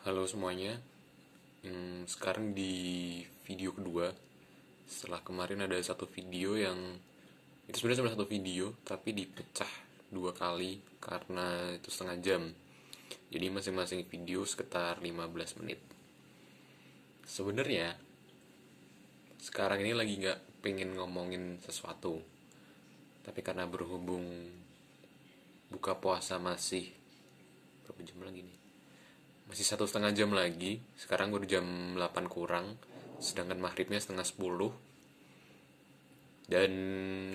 Halo semuanya, hmm, sekarang di video kedua. Setelah kemarin ada satu video yang Itu sebenarnya cuma satu video Tapi dipecah dua kali Karena itu setengah jam. Jadi masing-masing video sekitar 15 menit. Sebenarnya Sekarang ini lagi nggak pengen ngomongin sesuatu. Tapi karena berhubung Buka puasa masih Berapa jam lagi nih? Masih satu setengah jam lagi. Sekarang udah jam 8 kurang. Sedangkan maghribnya setengah 10 dan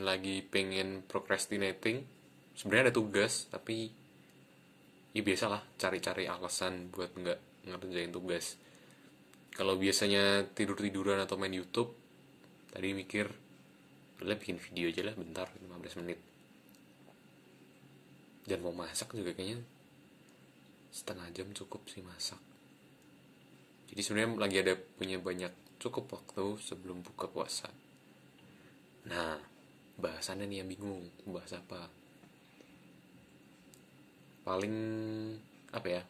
lagi pengen procrastinating. Sebenarnya ada tugas tapi ya biasalah cari-cari alasan buat nggak ngerjain tugas. Kalau biasanya tidur-tiduran atau main YouTube tadi mikir udah bikin video aja lah bentar 15 menit. Dan mau masak juga kayaknya setengah jam cukup sih masak. Jadi sebenarnya lagi ada punya banyak cukup waktu sebelum buka puasa. Nah bahasannya nih yang bingung bahas apa? Paling apa ya?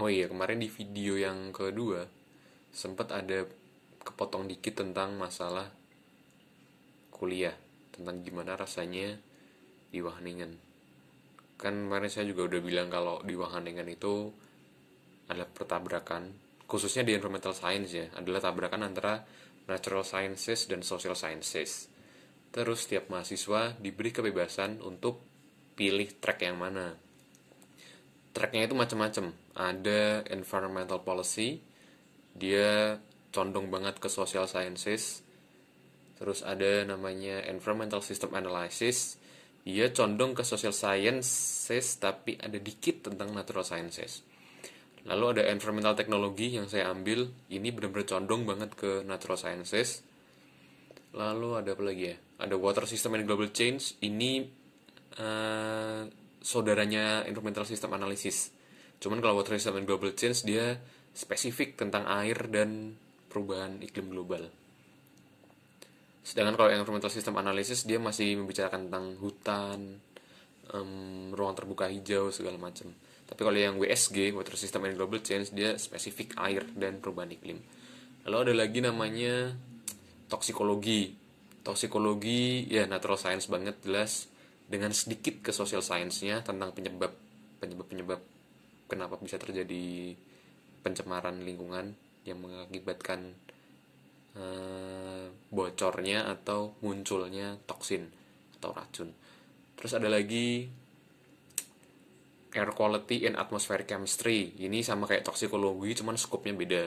Oh iya kemarin di video yang kedua sempat ada kepotong dikit tentang masalah kuliah tentang gimana rasanya di Wageningen kan kemarin saya juga udah bilang kalau di Wageningen itu ada pertabrakan khususnya di environmental science ya adalah tabrakan antara natural sciences dan social sciences. Terus setiap mahasiswa diberi kebebasan untuk pilih track yang mana. Tracknya itu macam-macam. Ada environmental policy dia condong banget ke social sciences. Terus ada namanya environmental system analysis dia condong ke social sciences tapi ada dikit tentang natural sciences. Lalu ada environmental technology yang saya ambil, ini benar-benar condong banget ke natural sciences. Lalu ada apa lagi ya? Ada water system and global change, ini uh, saudaranya environmental system analysis. Cuman kalau water system and global change dia spesifik tentang air dan perubahan iklim global. Sedangkan kalau environmental system analysis dia masih membicarakan tentang hutan, um, ruang terbuka hijau segala macam. Tapi kalau yang WSG, Water System and Global Change, dia spesifik air dan perubahan iklim. Lalu ada lagi namanya toksikologi. Toksikologi ya natural science banget jelas dengan sedikit ke social science-nya tentang penyebab penyebab-penyebab kenapa bisa terjadi pencemaran lingkungan yang mengakibatkan uh, bocornya atau munculnya toksin atau racun. Terus ada lagi air quality and atmospheric chemistry. Ini sama kayak toksikologi, cuman skopnya beda.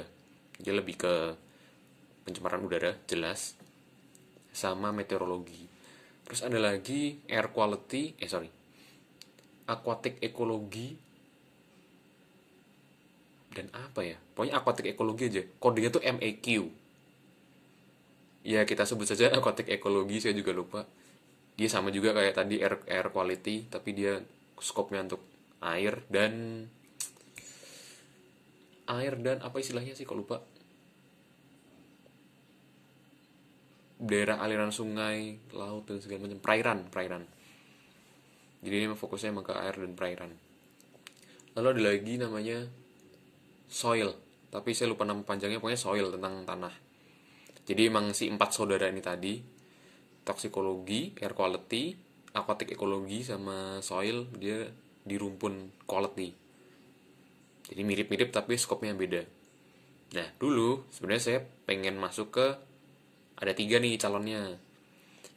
Dia lebih ke pencemaran udara, jelas. Sama meteorologi. Terus ada lagi air quality, eh sorry, aquatic ecology dan apa ya? Pokoknya aquatic ecology aja. Kodenya tuh MAQ ya kita sebut saja aquatic ekologi saya juga lupa. Dia sama juga kayak tadi air air quality tapi dia skopnya untuk air dan air dan apa istilahnya sih kok lupa? Daerah aliran sungai laut dan segala macam. Perairan perairan. Jadi ini fokusnya emang ke air dan perairan. Lalu ada lagi namanya soil. Tapi saya lupa nama panjangnya pokoknya soil tentang tanah jadi emang si empat saudara ini tadi toksikologi, air quality, aquatic ekologi sama soil dia di rumpun quality. Jadi mirip-mirip tapi skopnya beda. Nah dulu sebenarnya saya pengen masuk ke ada tiga nih calonnya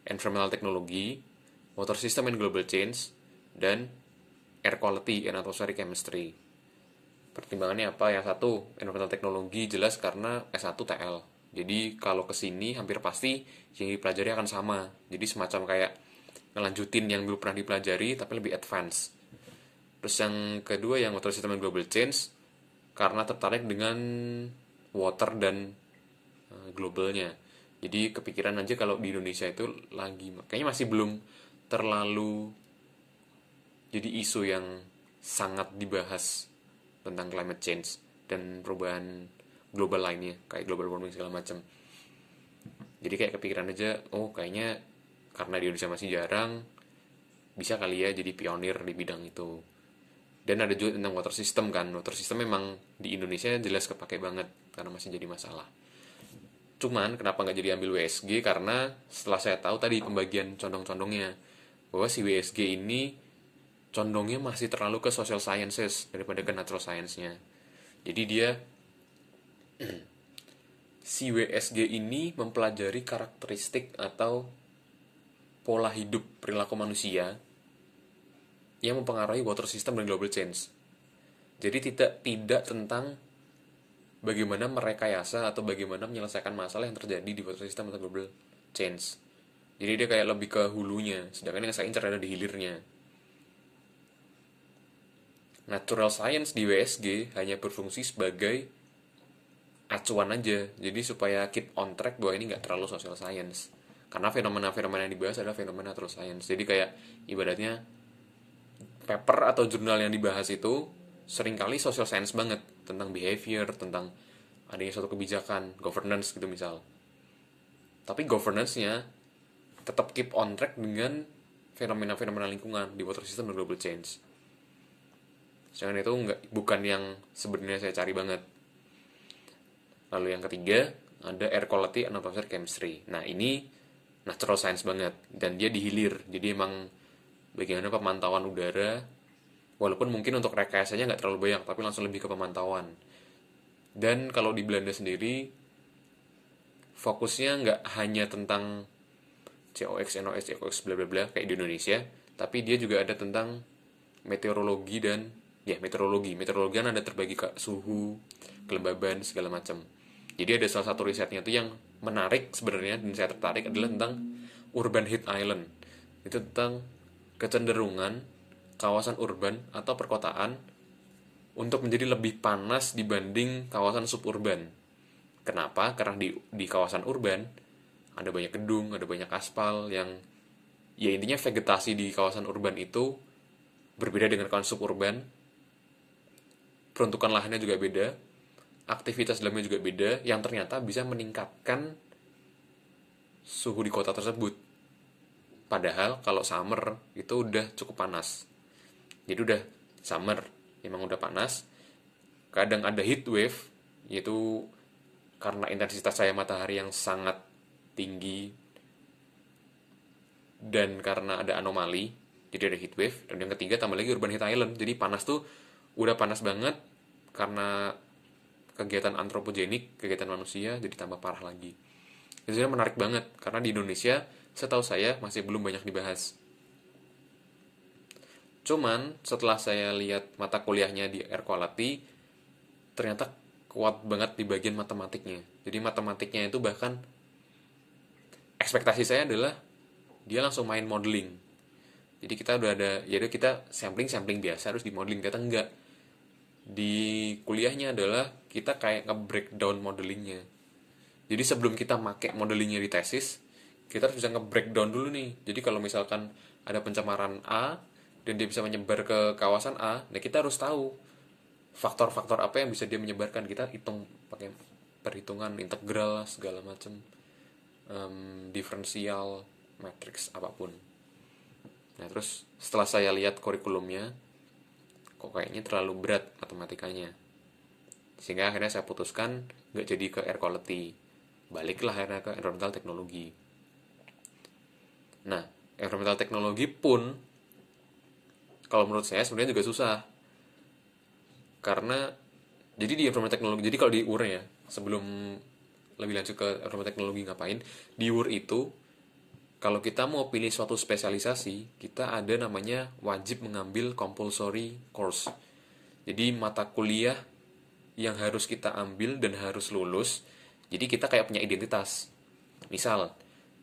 environmental technology, water system and global change, dan air quality and atmospheric chemistry. Pertimbangannya apa? Yang satu, environmental technology jelas karena S1 TL jadi kalau ke sini hampir pasti yang dipelajari akan sama. Jadi semacam kayak ngelanjutin yang belum pernah dipelajari tapi lebih advance. Terus yang kedua yang water system and global change karena tertarik dengan water dan uh, globalnya. Jadi kepikiran aja kalau di Indonesia itu lagi kayaknya masih belum terlalu jadi isu yang sangat dibahas tentang climate change dan perubahan global lainnya kayak global warming segala macam jadi kayak kepikiran aja oh kayaknya karena di Indonesia masih jarang bisa kali ya jadi pionir di bidang itu. Dan ada juga tentang water system kan. Water system memang di Indonesia jelas kepake banget karena masih jadi masalah. Cuman kenapa nggak jadi ambil WSG karena setelah saya tahu tadi pembagian condong-condongnya bahwa si WSG ini condongnya masih terlalu ke social sciences daripada ke natural science-nya. Jadi dia si WSG ini mempelajari karakteristik atau pola hidup perilaku manusia yang mempengaruhi water system dan global change. Jadi tidak tidak tentang bagaimana merekayasa atau bagaimana menyelesaikan masalah yang terjadi di water system atau global change. Jadi dia kayak lebih ke hulunya, sedangkan yang saya incar ada di hilirnya. Natural science di WSG hanya berfungsi sebagai acuan aja, jadi supaya keep on track bahwa ini nggak terlalu social science. Karena fenomena-fenomena yang dibahas adalah fenomena natural science. Jadi kayak ibaratnya paper atau jurnal yang dibahas itu sering kali social science banget tentang behavior, tentang adanya suatu kebijakan, governance gitu misal. Tapi governance-nya tetap keep on track dengan fenomena-fenomena lingkungan di water system dan global change. Jangan itu enggak, bukan yang sebenarnya saya cari banget. Lalu yang ketiga, ada air quality and atmospheric chemistry. Nah, ini natural science banget dan dia dihilir. Jadi emang bagaimana pemantauan udara walaupun mungkin untuk rekayasanya nggak terlalu banyak tapi langsung lebih ke pemantauan dan kalau di Belanda sendiri fokusnya nggak hanya tentang COX, NOx, COX, bla bla bla kayak di Indonesia tapi dia juga ada tentang meteorologi dan ya meteorologi meteorologi kan ada terbagi ke suhu kelembaban segala macam jadi ada salah satu risetnya itu yang menarik sebenarnya dan saya tertarik adalah tentang urban heat island itu tentang kecenderungan kawasan urban atau perkotaan untuk menjadi lebih panas dibanding kawasan suburban. Kenapa? Karena di, di kawasan urban ada banyak gedung, ada banyak aspal yang ya intinya vegetasi di kawasan urban itu berbeda dengan kawasan suburban. Peruntukan lahannya juga beda, aktivitas dalamnya juga beda yang ternyata bisa meningkatkan suhu di kota tersebut. Padahal kalau summer itu udah cukup panas. Jadi udah summer, emang udah panas. Kadang ada heat wave, yaitu karena intensitas cahaya matahari yang sangat tinggi dan karena ada anomali, jadi ada heat wave. Dan yang ketiga tambah lagi urban heat island. Jadi panas tuh udah panas banget karena kegiatan antropogenik, kegiatan manusia, jadi tambah parah lagi. Itu menarik banget karena di Indonesia setahu saya masih belum banyak dibahas. Cuman setelah saya lihat mata kuliahnya di air quality, ternyata kuat banget di bagian matematiknya. Jadi matematiknya itu bahkan ekspektasi saya adalah dia langsung main modeling. Jadi kita udah ada, jadi kita sampling-sampling biasa harus di modeling, ternyata enggak. Di kuliahnya adalah kita kayak nge-breakdown modelingnya. Jadi sebelum kita make modelingnya di tesis, kita harus bisa nge-breakdown dulu nih. Jadi kalau misalkan ada pencemaran A dan dia bisa menyebar ke kawasan A, nah kita harus tahu faktor-faktor apa yang bisa dia menyebarkan. Kita hitung pakai perhitungan integral segala macam um, diferensial matrix apa pun. Nah terus setelah saya lihat kurikulumnya, kok kayaknya terlalu berat matematikanya. Sehingga akhirnya saya putuskan nggak jadi ke air quality. Baliklah akhirnya ke environmental teknologi Nah, environmental teknologi pun kalau menurut saya sebenarnya juga susah. Karena jadi di environmental teknologi, jadi kalau di UR ya, sebelum lebih lanjut ke environmental teknologi ngapain, di UR itu kalau kita mau pilih suatu spesialisasi, kita ada namanya wajib mengambil compulsory course. Jadi mata kuliah yang harus kita ambil dan harus lulus. Jadi kita kayak punya identitas. Misal,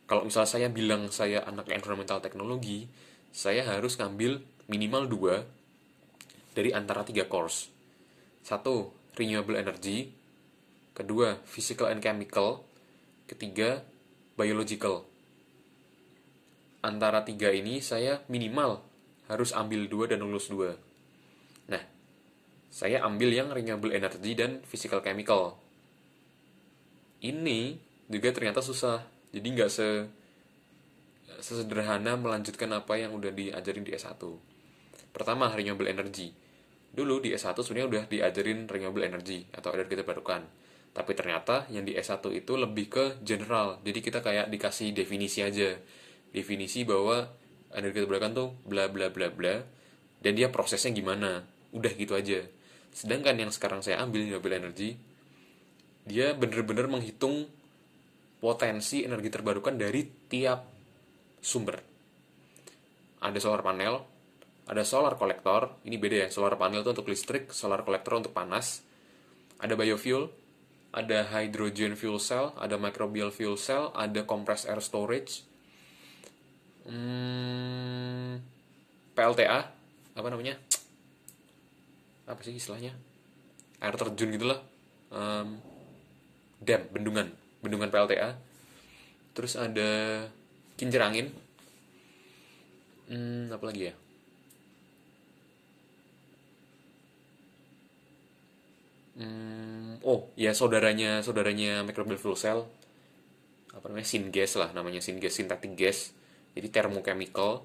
kalau misalnya saya bilang saya anak environmental teknologi, saya harus ngambil minimal dua dari antara tiga course. Satu, renewable energy. Kedua, physical and chemical. Ketiga, biological. Antara tiga ini saya minimal harus ambil dua dan lulus dua. Saya ambil yang renewable energy dan physical chemical. Ini juga ternyata susah. Jadi nggak se sesederhana melanjutkan apa yang udah diajarin di S1 pertama renewable energy. Dulu di S1 sebenarnya udah diajarin renewable energy atau energi terbarukan tapi ternyata yang di S1 itu lebih ke general. Jadi kita kayak dikasih definisi aja. Definisi bahwa energi terbarukan tuh bla bla bla bla dan dia prosesnya gimana. Udah gitu aja sedangkan yang sekarang saya ambil renewable energy dia bener-bener menghitung potensi energi terbarukan dari tiap sumber. Ada solar panel ada solar kolektor ini beda ya solar panel itu untuk listrik solar kolektor untuk panas ada biofuel ada hydrogen fuel cell ada microbial fuel cell ada compressed air storage hmm, PLTA apa namanya apa sih istilahnya? Air terjun gitulah. Um, dam bendungan. Bendungan PLTA terus ada kincir angin hmm, apa lagi ya? Hmm, oh ya saudaranya saudaranya microbial fuel cell. Apa namanya? Syngas lah namanya. Syngas synthetic gas. Jadi thermochemical.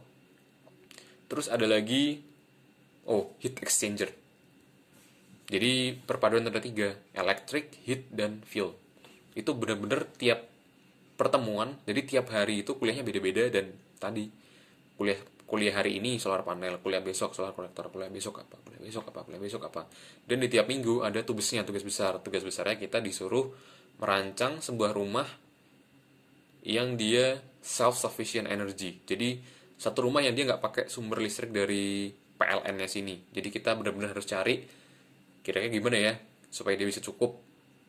Terus ada lagi oh heat exchanger jadi perpaduan ada tiga electric heat dan fuel itu benar-benar tiap pertemuan jadi tiap hari itu kuliahnya beda-beda dan tadi kuliah kuliah hari ini solar panel, kuliah besok solar kolektor, kuliah besok apa, kuliah besok apa, kuliah besok apa. Dan di tiap minggu ada tugasnya, tugas besar. Tugas besarnya kita disuruh merancang sebuah rumah yang dia self sufficient energy. Jadi satu rumah yang dia nggak pakai sumber listrik dari PLN-nya sini. Jadi kita benar-benar harus cari kira-kira gimana ya supaya dia bisa cukup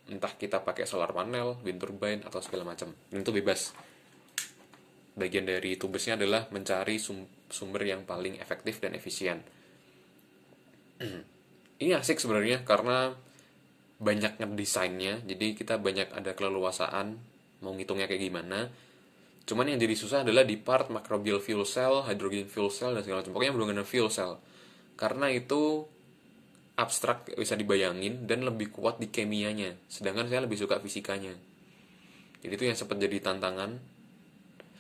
entah kita pakai solar panel, wind turbine atau segala macam. Itu bebas bagian dari tugasnya adalah mencari sum sumber yang paling efektif dan efisien. Ini asik sebenarnya karena banyak ngedesainnya, jadi kita banyak ada keleluasaan mau ngitungnya kayak gimana. Cuman yang jadi susah adalah di part microbial fuel cell, hydrogen fuel cell dan segala macam. Pokoknya belum ada fuel cell. Karena itu abstrak bisa dibayangin dan lebih kuat di kimianya. Sedangkan saya lebih suka fisikanya. Jadi itu yang sempat jadi tantangan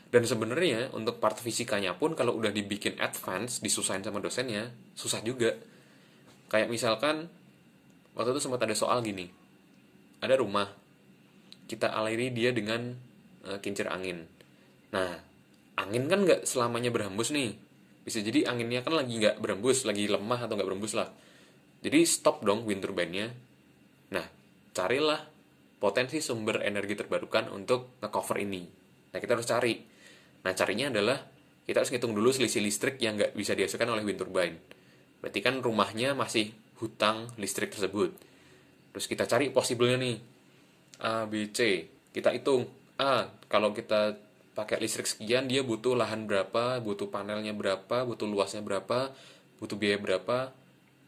dan sebenarnya untuk part fisikanya pun kalau udah dibikin advance, disusahin sama dosennya, susah juga. Kayak misalkan waktu itu sempat ada soal gini. Ada rumah, kita aliri dia dengan uh, kincir angin. Nah, angin kan nggak selamanya berhembus nih. Bisa jadi anginnya kan lagi nggak berhembus, lagi lemah atau nggak berhembus lah. Jadi stop dong wind turbine-nya. Nah, carilah potensi sumber energi terbarukan untuk nge-cover ini. Nah, kita harus cari Nah, carinya adalah kita harus ngitung dulu selisih listrik yang nggak bisa dihasilkan oleh wind turbine. Berarti kan rumahnya masih hutang listrik tersebut. Terus kita cari possible-nya nih. A, B, C. Kita hitung. A, kalau kita pakai listrik sekian, dia butuh lahan berapa, butuh panelnya berapa, butuh luasnya berapa, butuh biaya berapa.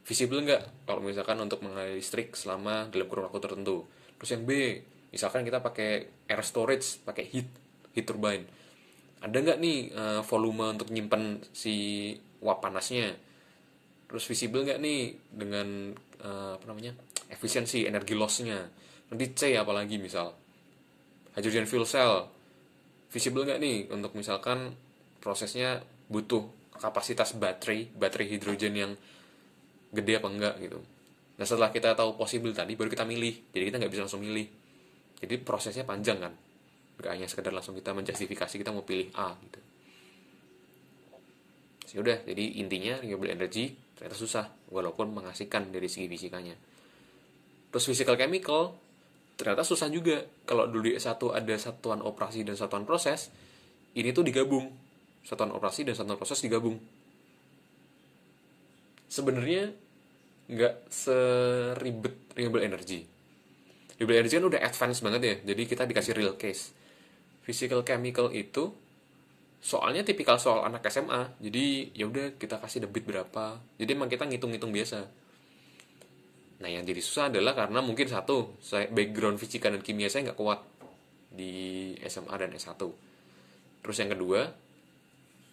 Visible nggak kalau misalkan untuk mengaliri listrik selama dalam kurun waktu tertentu. Terus yang B, misalkan kita pakai air storage, pakai heat, heat turbine. Ada nggak nih uh, volume untuk nyimpan si uap panasnya? Terus visible nggak nih dengan uh, apa namanya efisiensi energi lossnya? Nanti C apalagi misal. Hydrogen fuel cell. Visible nggak nih untuk misalkan prosesnya butuh kapasitas baterai baterai hidrogen yang gede apa enggak gitu. Nah setelah kita tahu possible tadi baru kita milih. Jadi kita nggak bisa langsung milih. Jadi prosesnya panjang kan. Gak hanya sekedar langsung kita menjustifikasi kita mau pilih A gitu. Ya udah jadi intinya renewable energy ternyata susah walaupun mengasihkan dari segi fisikanya terus physical chemical ternyata susah juga. Kalau dulu di S1 ada satuan operasi dan satuan proses ini tuh digabung. Satuan operasi dan satuan proses digabung. Sebenarnya nggak seribet renewable energy. Renewable energy kan udah advance banget ya jadi kita dikasih real case. Physical chemical itu soalnya tipikal soal anak SMA jadi ya udah kita kasih debit berapa. Jadi emang kita ngitung-ngitung biasa. Nah yang jadi susah adalah karena mungkin satu saya background fisika dan kimia saya nggak kuat di SMA dan S1 terus yang kedua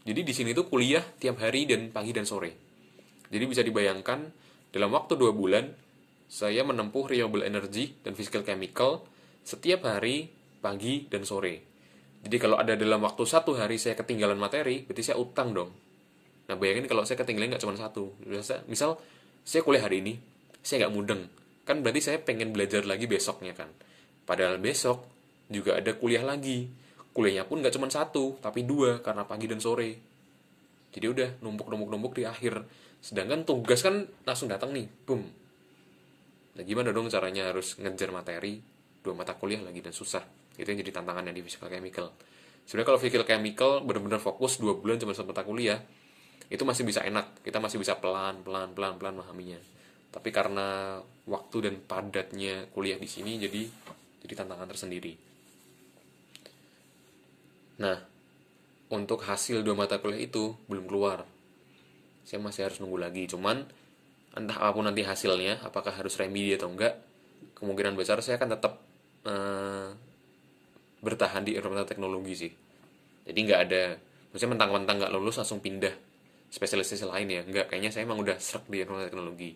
jadi di sini tuh kuliah tiap hari dan pagi dan sore. Jadi bisa dibayangkan dalam waktu dua bulan saya menempuh renewable energy dan physical chemical setiap hari pagi dan sore. Jadi kalau ada dalam waktu satu hari saya ketinggalan materi, berarti saya utang dong. Nah bayangin kalau saya ketinggalan nggak cuma satu. Misal saya kuliah hari ini saya nggak mudeng. Kan berarti saya pengen belajar lagi besoknya kan. Padahal besok juga ada kuliah lagi. Kuliahnya pun nggak cuma satu tapi dua karena pagi dan sore. Jadi udah numpuk numpuk numpuk di akhir sedangkan tugas kan langsung datang nih boom. Nah gimana dong caranya harus ngejar materi dua mata kuliah lagi dan susah? Itu yang jadi tantangannya di physical chemical. Sebenarnya kalau physical chemical benar-benar fokus dua bulan cuma satu mata kuliah itu masih bisa enak. Kita masih bisa pelan pelan pelan pelan memahaminya. Tapi karena waktu dan padatnya kuliah di sini jadi jadi tantangan tersendiri. Nah untuk hasil dua mata kuliah itu belum keluar saya masih harus nunggu lagi. Cuman entah apa pun nanti hasilnya apakah harus remedi atau enggak kemungkinan besar saya akan tetap uh, bertahan di environmental teknologi sih. Jadi nggak ada maksudnya mentang-mentang nggak lulus langsung pindah spesialisasi lain ya. Enggak kayaknya saya emang udah serak di informasi teknologi.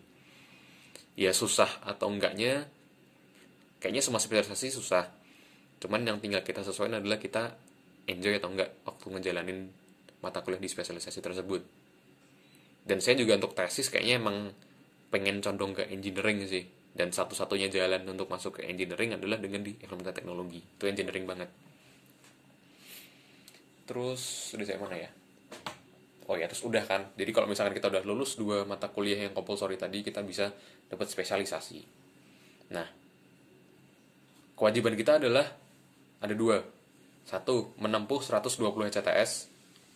Ya susah atau enggaknya kayaknya semua spesialisasi susah. Cuman yang tinggal kita sesuaikan adalah kita enjoy atau enggak waktu ngejalanin mata kuliah di spesialisasi tersebut dan saya juga untuk tesis kayaknya emang pengen condong ke engineering sih. Dan satu-satunya jalan untuk masuk ke engineering adalah dengan di informasi teknologi. Itu engineering banget. Terus udah saya mana ya? Oh ya terus udah kan. Jadi kalau misalkan kita udah lulus dua mata kuliah yang compulsory tadi kita bisa dapat spesialisasi. Nah kewajiban kita adalah ada dua. Satu menempuh 120 ECTS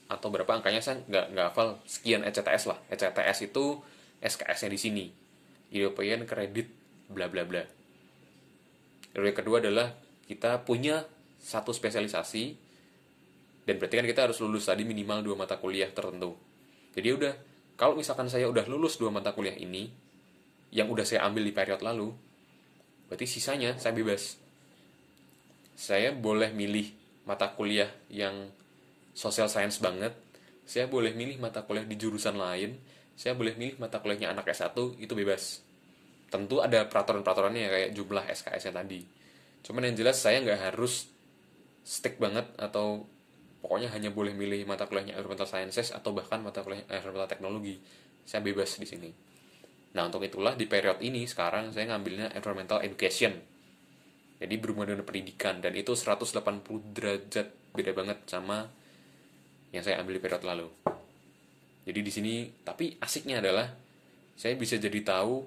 atau berapa angkanya saya nggak nggak hafal. Sekian ECTS lah. ECTS itu SKS nya di sini. European Credit bla bla bla. Yang kedua adalah kita punya satu spesialisasi dan berarti kan kita harus lulus tadi minimal dua mata kuliah tertentu. Jadi udah kalau misalkan saya udah lulus dua mata kuliah ini yang udah saya ambil di periode lalu berarti sisanya saya bebas. Saya boleh milih mata kuliah yang social science banget. Saya boleh milih mata kuliah di jurusan lain. Saya boleh milih mata kuliahnya anak S1 itu bebas. Tentu ada peraturan-peraturannya ya kayak jumlah SKS-nya tadi. Cuman yang jelas saya nggak harus stick banget atau pokoknya hanya boleh milih mata kuliahnya environmental sciences atau bahkan mata kuliah environmental teknologi saya bebas di sini. Nah untuk itulah di periode ini sekarang saya ngambilnya environmental education. Jadi berhubungan dengan pendidikan. Dan itu 180 derajat. Beda banget sama yang saya ambil di periode lalu. Jadi di sini tapi asiknya adalah saya bisa jadi tahu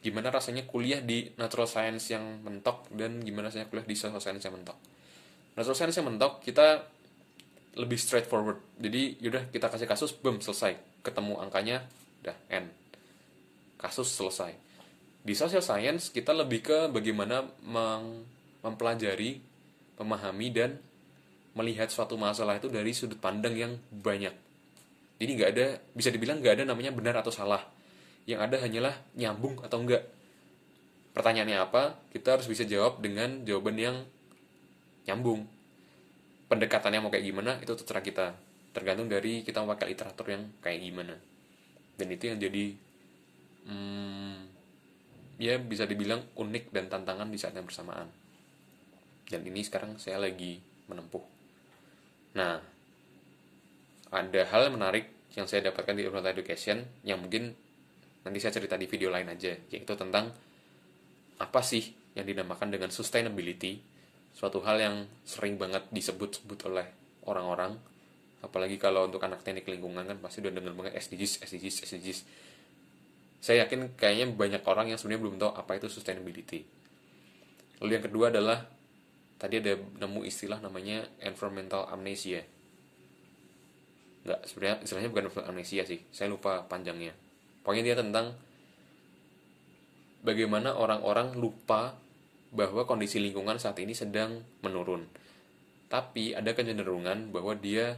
gimana rasanya kuliah di natural science yang mentok dan gimana rasanya kuliah di social science yang mentok. Natural science yang mentok kita lebih straightforward. Jadi yaudah kita kasih kasus boom selesai. Ketemu angkanya udah n kasus selesai. Di social science kita lebih ke bagaimana mempelajari memahami dan melihat suatu masalah itu dari sudut pandang yang banyak. Jadi nggak ada bisa dibilang nggak ada namanya benar atau salah. Yang ada hanyalah nyambung atau enggak pertanyaannya apa? Kita harus bisa jawab dengan jawaban yang nyambung. Pendekatannya mau kayak gimana itu terserah kita. Tergantung dari kita mau pakai literatur yang kayak gimana. Dan itu yang jadi hmm, ya bisa dibilang unik dan tantangan di saat yang bersamaan. Dan ini sekarang saya lagi menempuh nah ada hal menarik yang saya dapatkan di Urban Education yang mungkin nanti saya cerita di video lain aja yaitu tentang apa sih yang dinamakan dengan sustainability suatu hal yang sering banget disebut-sebut oleh orang-orang apalagi kalau untuk anak teknik lingkungan kan pasti udah dengar banget SDGs, SDGs, SDGs. Saya yakin kayaknya banyak orang yang sebenarnya belum tahu apa itu sustainability. Lalu yang kedua adalah tadi ada nemu istilah namanya environmental amnesia. Enggak, sebenarnya istilahnya bukan amnesia sih. Saya lupa panjangnya. Pokoknya dia tentang bagaimana orang-orang lupa bahwa kondisi lingkungan saat ini sedang menurun. Tapi ada kecenderungan bahwa dia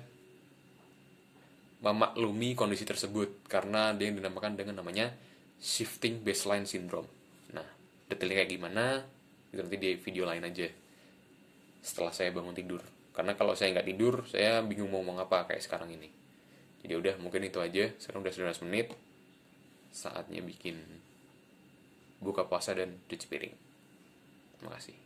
memaklumi kondisi tersebut karena dia yang dinamakan dengan namanya shifting baseline syndrome. Nah, detailnya kayak gimana? Nanti di video lain aja. Setelah saya bangun tidur. Karena kalau saya nggak tidur, saya bingung mau ngomong apa kayak sekarang ini. Jadi udah, mungkin itu aja. Sekarang udah 19 menit. Saatnya bikin buka puasa dan cuci piring. Terima kasih.